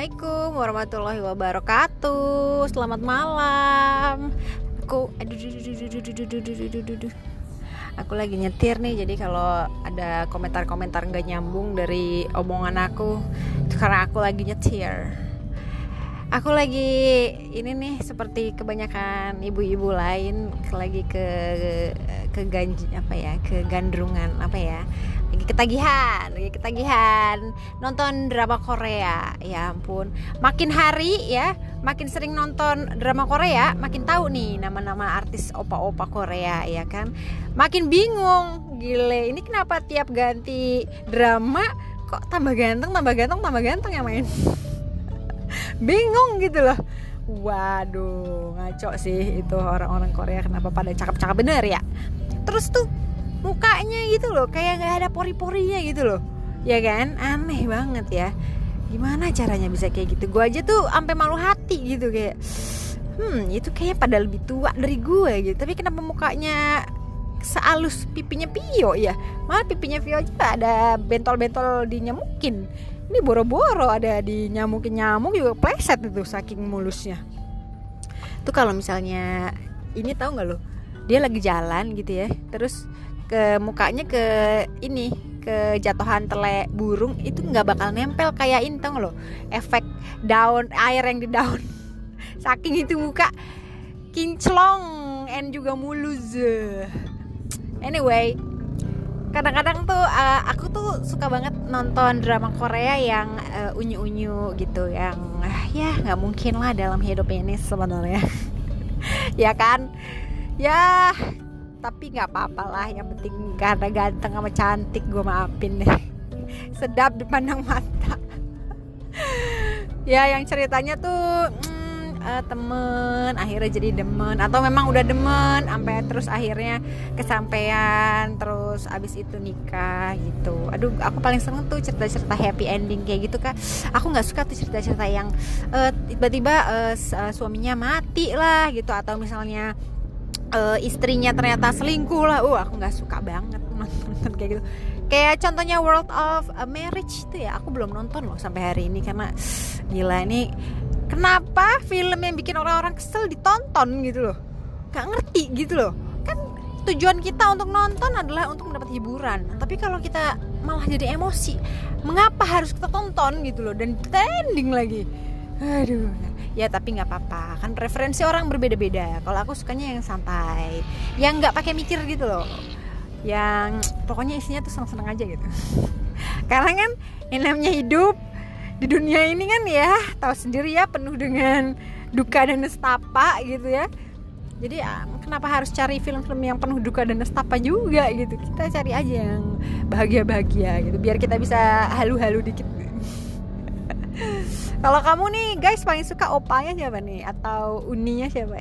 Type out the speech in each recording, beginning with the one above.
Assalamualaikum warahmatullahi wabarakatuh. Selamat malam. Aku aduh, Aku lagi nyetir nih, jadi kalau ada komentar-komentar nggak nyambung dari omongan aku, itu karena aku lagi nyetir. Aku lagi ini nih seperti kebanyakan ibu-ibu lain lagi ke ke ganj apa ya ke gandrungan apa ya lagi ketagihan lagi ketagihan. Nonton drama Korea ya ampun. Makin hari ya makin sering nonton drama Korea makin tahu nih nama-nama artis opa-opa Korea ya kan. Makin bingung gile ini kenapa tiap ganti drama kok tambah ganteng tambah ganteng tambah ganteng yang main? Bingung gitu loh Waduh, ngaco sih itu orang-orang Korea kenapa pada cakep-cakep bener ya? Terus tuh mukanya gitu loh, kayak nggak ada pori-porinya gitu loh, ya kan? Aneh banget ya. Gimana caranya bisa kayak gitu? Gue aja tuh sampai malu hati gitu kayak, hmm itu kayaknya pada lebih tua dari gue gitu. Tapi kenapa mukanya sealus pipinya Pio ya? Malah pipinya Pio aja ada bentol-bentol dinyamukin ini boro-boro ada di nyamukin nyamuk juga pleset itu saking mulusnya. Tuh kalau misalnya ini tahu nggak lo? Dia lagi jalan gitu ya terus ke mukanya ke ini ke jatuhan tele burung itu nggak bakal nempel kayak ini tau lo? Efek daun air yang di daun. Saking itu muka kinclong and juga mulus. Anyway kadang-kadang tuh uh, aku tuh suka banget nonton drama Korea yang uh, unyu-unyu gitu yang uh, ya nggak mungkin lah dalam hidup ini sebenarnya. Ya kan? Ya tapi nggak apa-apa lah. Yang penting karena ganteng sama cantik gue maafin deh sedap dipandang mata. Ya yang ceritanya tuh uh, temen akhirnya jadi demen. Atau memang udah demen sampai terus akhirnya kesampaian terus abis itu nikah gitu. Aduh aku paling seneng tuh cerita-cerita happy ending kayak gitu kak. Aku nggak suka tuh cerita-cerita yang uh, tiba-tiba uh, suaminya mati lah gitu. Atau misalnya uh, istrinya ternyata selingkuh lah. Uh aku nggak suka banget nonton kayak gitu. Kayak contohnya World of Marriage itu ya aku belum nonton loh sampai hari ini. Karena gila ini kenapa film yang bikin orang-orang kesel ditonton gitu loh? Gak ngerti gitu loh. Kan tujuan kita untuk nonton adalah untuk mendapat hiburan. Tapi kalau kita malah jadi emosi mengapa harus kita tonton gitu loh dan trending lagi? Aduh. Ya tapi nggak apa-apa. Kan referensi orang berbeda-beda. Kalau aku sukanya yang santai yang nggak pakai mikir gitu loh. Yang pokoknya isinya tuh seneng-seneng aja gitu. Karena kan yang namanya hidup di dunia ini kan ya tahu sendiri ya penuh dengan duka dan nestapa gitu ya. Jadi ya, kenapa harus cari film-film yang penuh duka dan nestapa juga gitu? Kita cari aja yang bahagia-bahagia gitu biar kita bisa halu-halu dikit. Kalau kamu nih guys paling suka opanya siapa nih? Atau uninya siapa?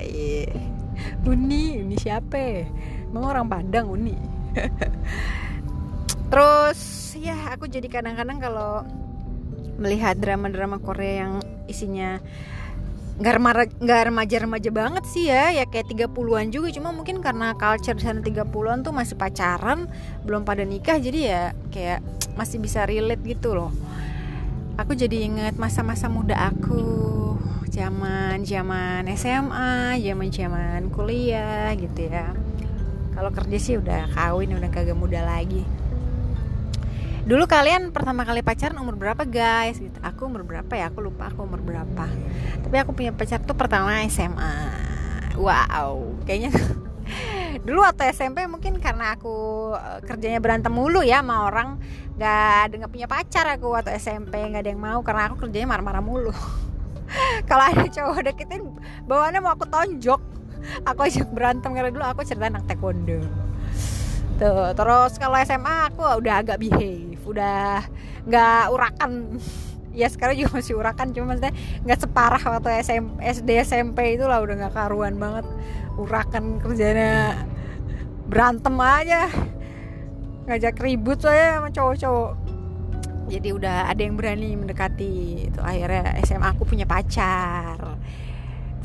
Uni uni siapa? Emang orang Padang uni. Terus ya aku jadi kadang-kadang kalau melihat drama-drama Korea yang isinya nggak remaja, nggak remaja-remaja banget sih ya ya kayak 30-an juga. Cuma mungkin karena culture di sana 30-an tuh masih pacaran belum pada nikah jadi ya kayak masih bisa relate gitu loh. Aku jadi inget masa-masa muda aku zaman zaman SMA zaman zaman kuliah gitu ya. Kalau kerja sih udah kawin udah kagak muda lagi dulu kalian pertama kali pacaran umur berapa guys? Gitu. Aku umur berapa ya? Aku lupa aku umur berapa. Tapi aku punya pacar tuh pertama SMA wow kayaknya dulu waktu SMP mungkin karena aku eh, kerjanya berantem mulu ya sama orang. Nggak ada nggak punya pacar aku waktu SMP nggak ada yang mau karena aku kerjanya marah-marah mulu. Kalau ada cowok deketin bawaannya mau aku tonjok. Aku ajak berantem karena dulu aku cerita anak taekwondo tuh terus kalau SMA aku udah agak behave udah nggak urakan. Ya sekarang juga masih urakan cuma maksudnya nggak separah waktu SM, SD SMP itu lah udah nggak karuan banget. Urakan kerjanya berantem aja. Ngajak ribut saya sama cowok-cowok. Jadi udah ada yang berani mendekati. Itu akhirnya SMA aku punya pacar.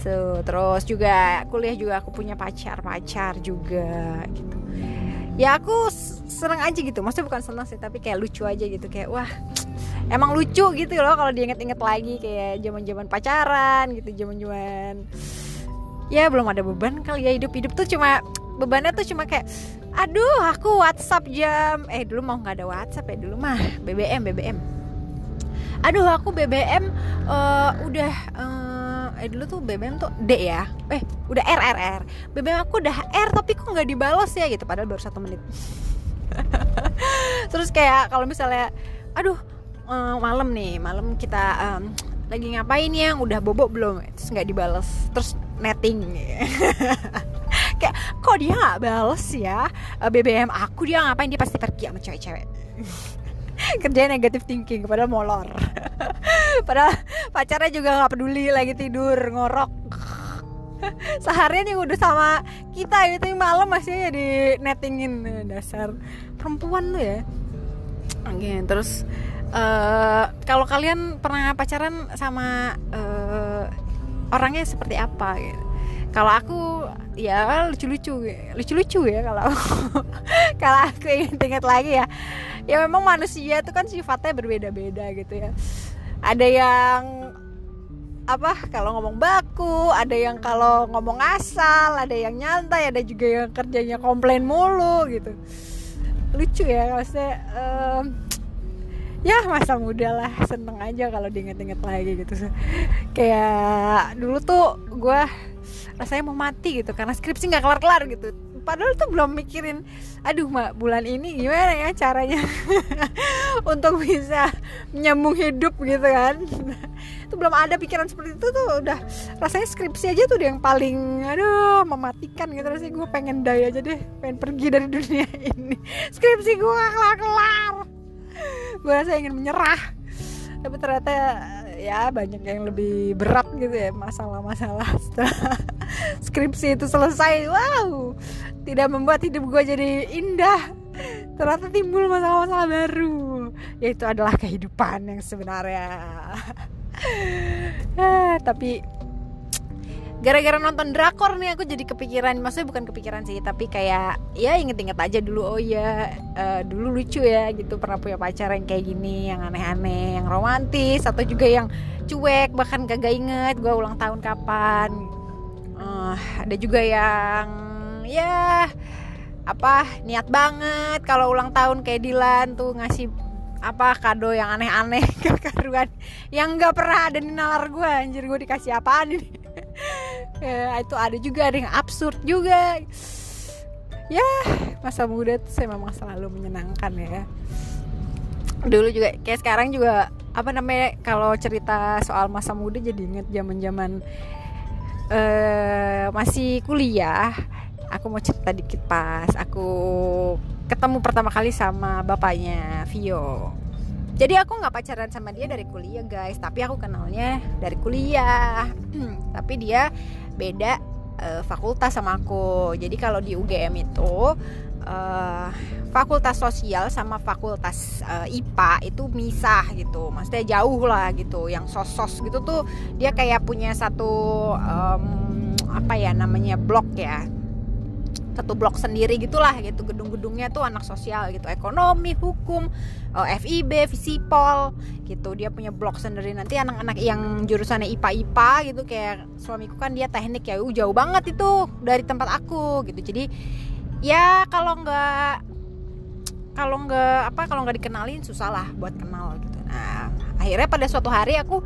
So, terus juga kuliah juga aku punya pacar pacar juga gitu ya aku seneng aja gitu. Maksudnya bukan seneng sih tapi kayak lucu aja gitu. Kayak wah emang lucu gitu loh kalau diinget-inget lagi. Kayak zaman-zaman pacaran gitu zaman-zaman ya belum ada beban kali ya hidup hidup tuh. Cuma bebannya tuh cuma kayak aduh aku WhatsApp jam eh dulu mau nggak ada WhatsApp ya dulu mah BBM BBM aduh aku BBM uh, eh, udah uh, eh dulu tuh BBM tuh D ya. Eh udah R R R. BBM aku udah R tapi kok nggak dibalas ya gitu. Padahal baru satu menit. Terus kayak kalau misalnya aduh uh, malam nih malam kita um, lagi ngapain ya? Udah bobok belum? Terus nggak dibalas terus netting. Kayak kok dia nggak bales ya? Eh, BBM aku dia ngapain? Dia pasti pergi sama cewek-cewek kerjanya negatif thinking padahal molor. Padahal pacarnya juga nggak peduli lagi tidur ngorok. Seharian yang udah sama kita yang malam masih di nettingin. Dasar perempuan tuh ya. Oke terus uh, kalau kalian pernah pacaran sama uh, orangnya seperti apa gitu? Kalau aku ya lucu-lucu lucu-lucu ya kalau kalau aku ingat-ingat lagi ya ya memang manusia itu kan sifatnya berbeda-beda gitu ya. Ada yang apa kalau ngomong baku ada yang kalau ngomong asal ada yang nyantai ada juga yang kerjanya komplain mulu gitu. Lucu ya maksudnya um, ya masa muda lah seneng aja kalau diinget-inget lagi gitu. Kayak dulu tuh gue rasanya mau mati gitu karena skripsi nggak kelar-kelar gitu padahal tuh belum mikirin aduh mak bulan ini gimana ya caranya untuk bisa nyambung hidup gitu kan. Itu belum ada pikiran seperti itu tuh udah rasanya skripsi aja tuh yang paling aduh mematikan gitu rasanya. Gue pengen die aja deh pengen pergi dari dunia ini. Skripsi gue gak kelar-kelar gue rasa ingin menyerah tapi ternyata ya banyak yang lebih berat gitu ya masalah-masalah setelah skripsi itu selesai. Wow! Tidak membuat hidup gue jadi indah. Ternyata timbul masalah-masalah baru. Yaitu adalah kehidupan yang sebenarnya. Ah, tapi gara-gara nonton drakor nih aku jadi kepikiran. Maksudnya bukan kepikiran sih tapi kayak ya inget-inget aja dulu oh ya uh, dulu lucu ya gitu. Pernah punya pacar yang kayak gini yang aneh-aneh yang romantis atau juga yang cuek bahkan kagak inget gue ulang tahun kapan. Uh, ada juga yang ya apa niat banget kalau ulang tahun kayak Dilan tuh ngasih apa kado yang aneh-aneh ke karuan yang nggak pernah ada di nalar gue anjir gue dikasih apaan ini ya itu ada juga ada yang absurd juga. Ya masa muda tuh saya memang selalu menyenangkan ya. Dulu juga kayak sekarang juga apa namanya kalau cerita soal masa muda jadi inget zaman zaman uh, masih kuliah. Aku mau cerita dikit pas aku ketemu pertama kali sama bapaknya Vio jadi aku nggak pacaran sama dia dari kuliah guys. Tapi aku kenalnya dari kuliah. Tapi dia beda uh, fakultas sama aku. Jadi kalau di UGM itu uh, fakultas sosial sama fakultas uh, IPA itu misah gitu. Maksudnya jauh lah gitu. Yang sosos gitu tuh dia kayak punya satu um, apa ya namanya blok ya satu blok sendiri gitulah gitu. Gedung-gedungnya tuh anak sosial gitu. Ekonomi hukum eh, FIB Visipol gitu. Dia punya blok sendiri. Nanti anak-anak yang jurusannya IPA IPA gitu kayak suamiku kan dia teknik ya. Uh, jauh banget itu dari tempat aku gitu. Jadi ya kalau nggak kalau nggak apa kalau nggak dikenalin susah lah buat kenal gitu. Nah akhirnya pada suatu hari aku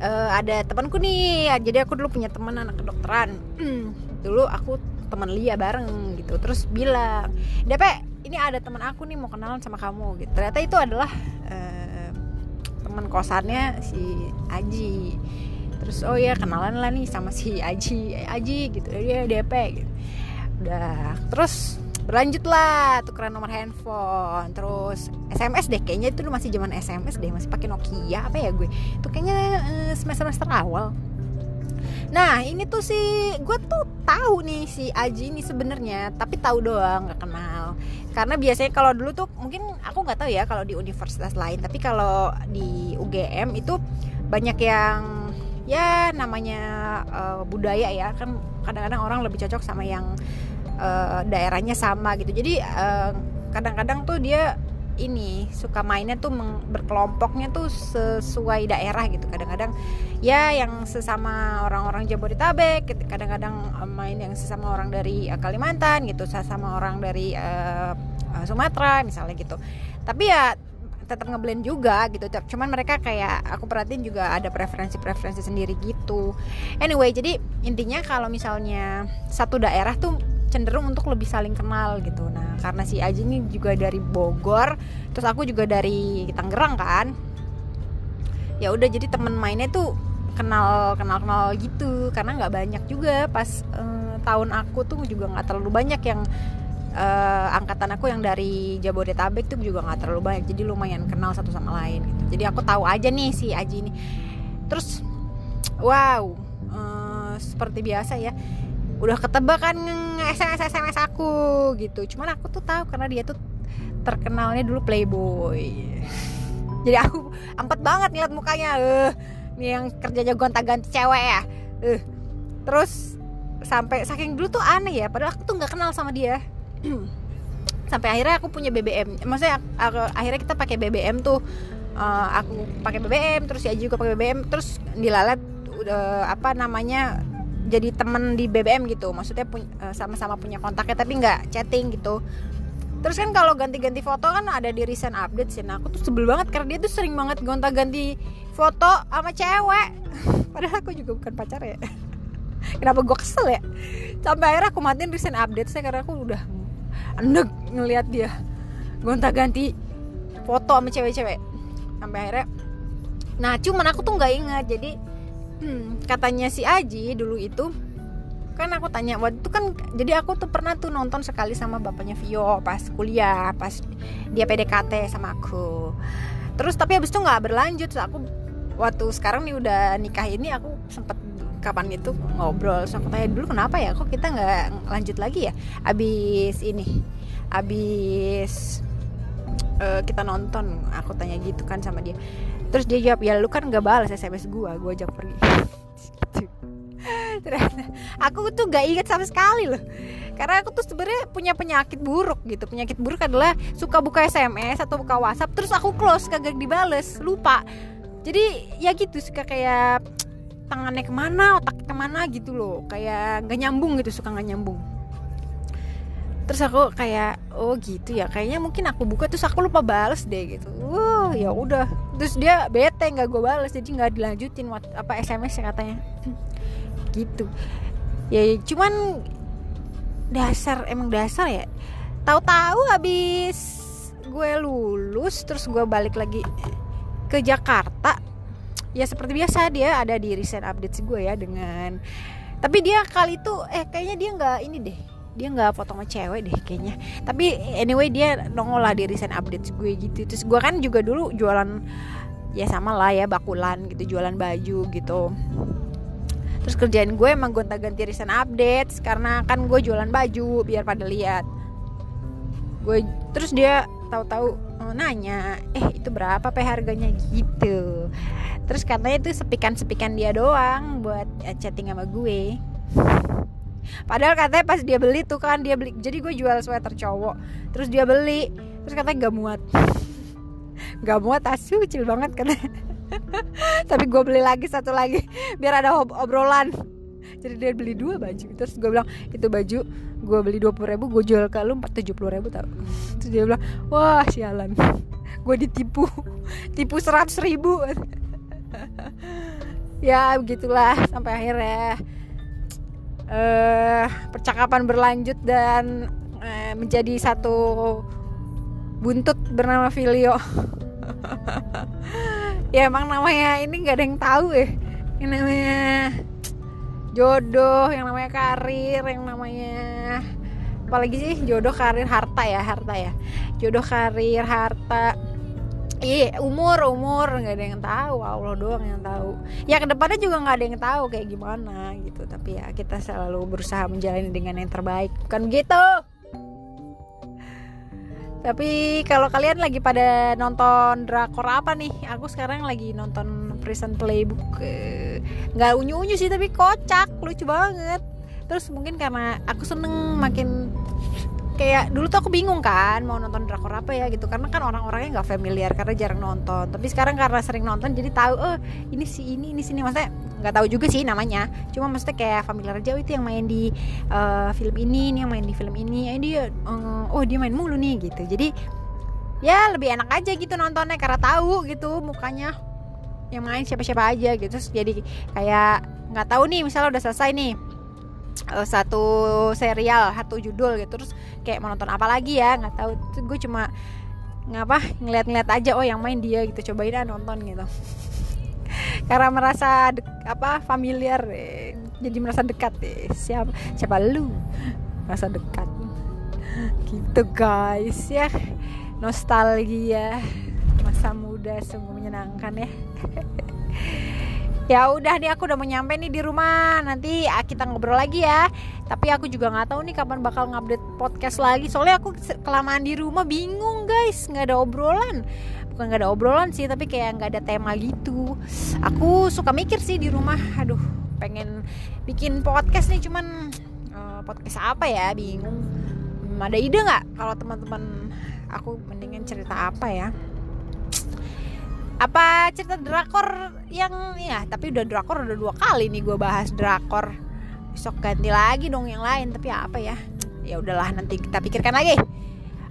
uh, ada temanku nih. Jadi aku dulu punya teman anak kedokteran. Dulu aku teman Lia bareng gitu. Terus bilang DP ini ada teman aku nih mau kenalan sama kamu. Gitu. Ternyata itu adalah uh, teman kosannya si Aji. Terus oh ya kenalan lah nih sama si Aji Aji gitu. Dia DP gitu. Udah terus berlanjut lah tukeran nomor handphone. Terus SMS deh kayaknya itu masih zaman SMS deh masih pakai Nokia apa ya gue. Itu kayaknya uh, semester semester awal Nah ini tuh si gue tuh tahu nih si Aji ini sebenarnya, tapi tahu doang nggak kenal. Karena biasanya kalau dulu tuh mungkin aku nggak tahu ya kalau di universitas lain, tapi kalau di UGM itu banyak yang ya namanya uh, budaya ya kan kadang-kadang orang lebih cocok sama yang uh, daerahnya sama gitu. Jadi eh, kadang-kadang tuh dia ini suka mainnya tuh berkelompoknya tuh sesuai daerah gitu. Kadang-kadang ya yang sesama orang-orang Jabodetabek kadang-kadang eh, main yang sesama orang dari uh, Kalimantan gitu sesama orang dari uh, Sumatera misalnya gitu. Tapi ya tetap ngeblend juga gitu. Cuman mereka kayak aku perhatiin juga ada preferensi-preferensi sendiri gitu. Anyway jadi intinya kalau misalnya satu daerah tuh cenderung untuk lebih saling kenal gitu. Nah karena si Aji ini juga dari Bogor terus aku juga dari Tangerang kan. Ya udah jadi temen mainnya tuh kenal kenal kenal gitu. Karena nggak banyak juga. Pas eh, tahun aku tuh juga nggak terlalu banyak yang uh, angkatan aku yang dari Jabodetabek tuh juga nggak terlalu banyak. Jadi lumayan kenal satu sama lain gitu. Jadi aku tahu aja nih si Aji ini. Terus wow uh, seperti biasa ya. Udah ketebak kan SMS SMS aku gitu. Cuman aku tuh tahu karena dia tuh terkenalnya dulu playboy. Jadi aku ampet banget ngeliat mukanya. Eh uh, nih yang kerjanya gonta-ganti cewek ya. Eh terus sampai saking dulu tuh aneh ya padahal aku tuh nggak kenal sama dia. Sampai akhirnya aku punya BBM maksudnya aku, akhirnya kita pakai BBM tuh. Uh, aku pakai BBM terus Aji juga pakai BBM terus dilalat udah apa namanya jadi temen di BBM gitu. Maksudnya uh, sama-sama punya kontaknya tapi nggak chatting gitu. Terus kan kalau ganti-ganti foto kan ada di recent update sih. Nah aku tuh sebel banget karena dia tuh sering banget gonta-ganti foto sama cewek. Padahal aku juga bukan pacar ya. Kenapa gue kesel ya? Sampai akhirnya aku matiin recent update saya karena aku udah enek ngelihat dia gonta ganti foto sama cewek-cewek. Sampai akhirnya nah cuman aku tuh nggak ingat. Jadi katanya si Aji dulu itu kan aku tanya waktu itu kan jadi aku tuh pernah tuh nonton sekali sama bapaknya Vio pas kuliah pas dia PDKT sama aku. Terus tapi habis itu nggak berlanjut aku waktu sekarang nih udah nikah ini aku sempet kapan itu ngobrol. So aku tanya dulu kenapa ya? Kok kita nggak lanjut lagi ya? Abis ini abis uh, kita nonton aku tanya gitu kan sama dia terus dia jawab ya lu kan nggak balas sms gua gua ajak pergi. Ternyata aku tuh gak inget sama sekali loh. Karena aku tuh sebenarnya punya penyakit buruk gitu. Penyakit buruk adalah suka buka sms atau buka whatsapp terus aku close kagak dibales lupa. Jadi ya gitu suka kayak tangannya ke mana otak ke mana gitu loh. Kayak nggak nyambung gitu suka nggak nyambung. Terus aku kayak oh gitu ya kayaknya mungkin aku buka terus aku lupa balas deh gitu. Uh ya udah. Terus dia bete nggak gue balas jadi nggak dilanjutin what, apa sms ya katanya. Gitu. Ya cuman dasar emang dasar ya. Tahu-tahu habis gue lulus terus gue balik lagi ke Jakarta ya seperti biasa dia ada di recent updates gue ya dengan tapi dia kali itu eh kayaknya dia nggak ini deh dia nggak foto sama cewek deh kayaknya. Tapi anyway dia nongol lah di recent updates gue gitu. Terus gue kan juga dulu jualan ya sama lah ya bakulan gitu jualan baju gitu. Terus kerjaan gue emang gonta-ganti recent updates karena kan gue jualan baju biar pada lihat. Gue terus dia tahu-tahu oh, nanya eh itu berapa pe harganya? Gitu. Terus katanya itu sepikan-sepikan dia doang buat chatting sama gue padahal katanya pas dia beli tuh kan dia beli jadi gue jual sweater cowok. Terus dia beli terus katanya gak muat. Gak muat asu kecil banget katanya. Tapi gue beli lagi satu lagi biar ada ob obrolan. Jadi dia beli dua baju terus gue bilang itu baju gue beli dua puluh ribu gue jual ke lu empat tujuh puluh ribu tau. Terus dia bilang wah sialan. Gue ditipu tipu seratus ribu. Ya begitulah sampai akhirnya uh, percakapan berlanjut dan uh, menjadi satu buntut bernama Filio. Ya emang namanya ini nggak ada yang tahu ya. Ini namanya jodoh yang namanya karir yang namanya apalagi sih? Jodoh karir harta ya harta ya. Jodoh karir harta Iya umur umur nggak ada yang tahu Allah doang yang tahu. Ya ke depannya juga nggak ada yang tahu kayak gimana gitu tapi ya kita selalu berusaha menjalani dengan yang terbaik bukan gitu? Tapi kalau kalian lagi pada nonton drakor apa nih? Aku sekarang lagi nonton Prison Playbook. Nggak unyu unyu sih tapi kocak lucu banget. Terus mungkin karena aku seneng makin kayak dulu tuh aku bingung kan mau nonton drakor apa ya gitu karena kan orang-orangnya nggak familiar karena jarang nonton. Tapi sekarang karena sering nonton jadi tahu oh ini si ini ini sini maksudnya nggak tahu juga sih namanya. Cuma maksudnya kayak familiar aja oh, itu yang main di uh, film ini ini yang main di film ini. Eh, dia uh, oh dia main mulu nih gitu. Jadi ya lebih enak aja gitu nontonnya karena tahu gitu mukanya yang main siapa-siapa aja gitu. Terus jadi kayak nggak tahu nih misalnya udah selesai nih uh, satu serial satu judul gitu. Terus kayak mau nonton apa lagi ya? Nggak tahu. Gue cuma ngapa ngeliat-ngeliat aja oh yang main dia gitu. Cobain aja nonton gitu. Karena merasa apa familiar eh, jadi merasa dekat eh. siapa siapa lu? Merasa dekat. Gitu guys ya. Nostalgia masa muda sungguh menyenangkan ya ya udah nih aku udah mau nyampe nih di rumah. Nanti ah, kita ngobrol lagi ya. Tapi aku juga nggak tahu nih kapan bakal ngupdate podcast lagi. Soalnya aku kelamaan di rumah bingung guys. Nggak ada obrolan. Bukan nggak ada obrolan sih tapi kayak nggak ada tema gitu. Aku suka mikir sih di rumah. Aduh pengen bikin podcast nih cuman uh, podcast apa ya? Bingung. Hmm, ada ide nggak kalau teman-teman aku mendingan cerita apa ya apa cerita drakor yang ya tapi udah drakor udah dua kali nih gue bahas drakor. Besok ganti lagi dong yang lain tapi apa ya? Ya udahlah nanti kita pikirkan lagi.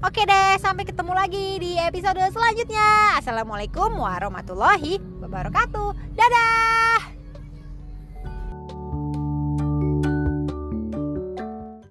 Oke deh sampai ketemu lagi di episode selanjutnya. Assalamualaikum warahmatullahi wabarakatuh. Dadah